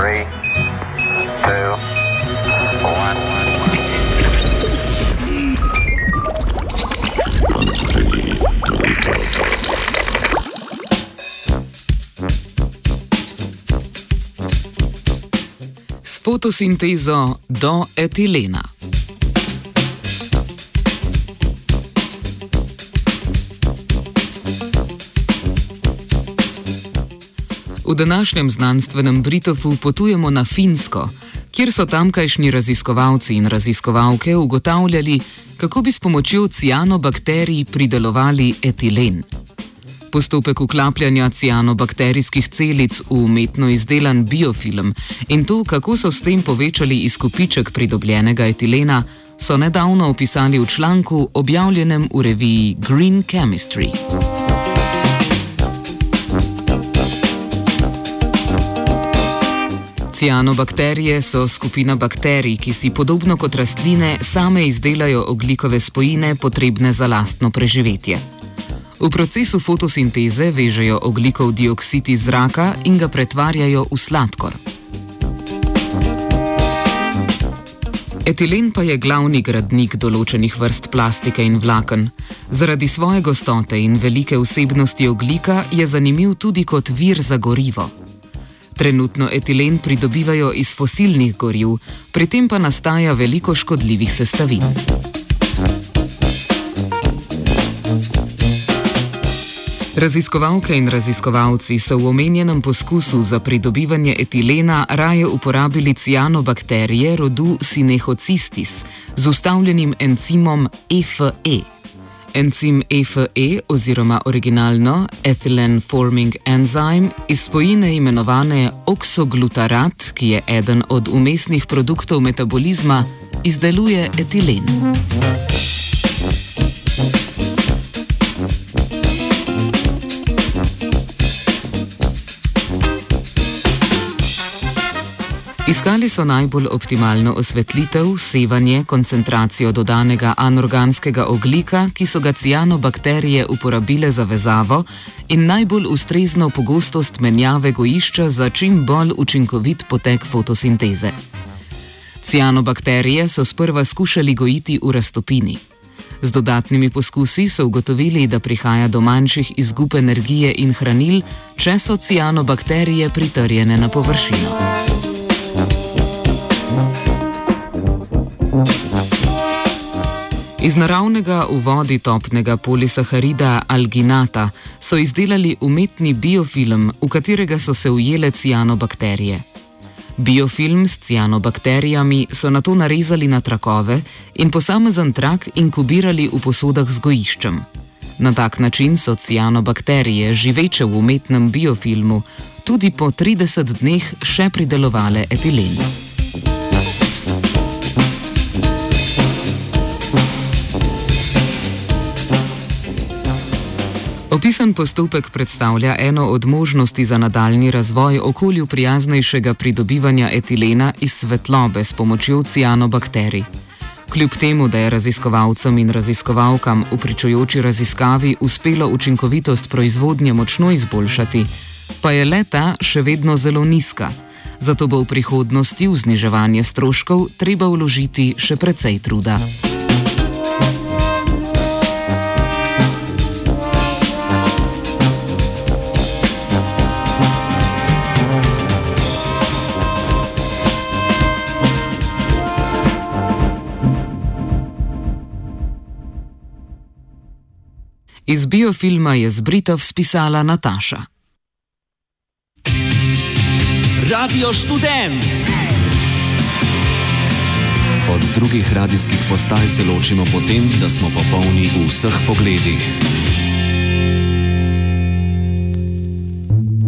Three, two, one. S fotosintezo do etilena. V današnjem znanstvenem Britofu potujemo na Finsko, kjer so tamkajšnji raziskovalci in raziskovalke ugotavljali, kako bi s pomočjo cianobakterij pridelovali etilen. Postopek vklapljanja cianobakterijskih celic v umetno izdelan biofilm in to, kako so s tem povečali izkupiček pridobljenega etilena, so nedavno opisali v članku objavljenem v reviji Green Chemistry. Cianobakterije so skupina bakterij, ki si podobno kot rastline same izdelajo oglikove spojine, potrebne za lastno preživetje. V procesu fotosinteze vežejo oglikov dioksid iz zraka in ga pretvarjajo v sladkor. Etilen pa je glavni gradnik določenih vrst plastike in vlaken. Zaradi svoje gostote in velike vsebnosti oglika je zanimiv tudi kot vir za gorivo. Trenutno etilen pridobivajo iz fosilnih goriv, pri tem pa nastaja veliko škodljivih sestavin. Raziskovalke in raziskovalci so v omenjenem poskusu za pridobivanje etilena raje uporabili cianobakterije rodu Sinehocistis z ustavljenim encimom EFE. Encim EFE oziroma originalno Ethylene Forming Enzyme iz spojine imenovane oksoglutarat, ki je eden od umestnih produktov metabolizma, izdeluje etilen. Iskali so najbolj optimalno osvetlitev, sevanje, koncentracijo dodanega anorganskega oglika, ki so ga cianobakterije uporabile za vezavo, in najbolj ustrezno pogostost menjave gojišča za čim bolj učinkovit potek fotosinteze. Cianobakterije so sprva skušali gojiti v raztopini. Z dodatnimi poskusi so ugotovili, da prihaja do manjših izgub energije in hranil, če so cianobakterije pritrjene na površino. Iz naravnega v vodi topnega polisaharida alginata so izdelali umetni biofilm, v katerega so se ujele cianobakterije. Biofilm s cianobakterijami so na to narezali na trakove in posamezen trak inkubirali v posodah z gojiščem. Na tak način so cianobakterije, živeče v umetnem biofilmu, tudi po 30 dneh še pridelovale etilen. Opisan postopek predstavlja eno od možnosti za nadaljni razvoj okolju prijaznejšega pridobivanja etilena iz svetlobe s pomočjo cianobakterij. Kljub temu, da je raziskovalcem in raziskovalkam v pričujoči raziskavi uspelo učinkovitost proizvodnje močno izboljšati, pa je leta še vedno zelo nizka. Zato bo v prihodnosti v zniževanje stroškov treba vložiti še precej truda. Iz biofilma je z Britov spisala Nataša. Radio študent. Od drugih radijskih postaj se ločimo po tem, da smo popolni v vseh pogledih.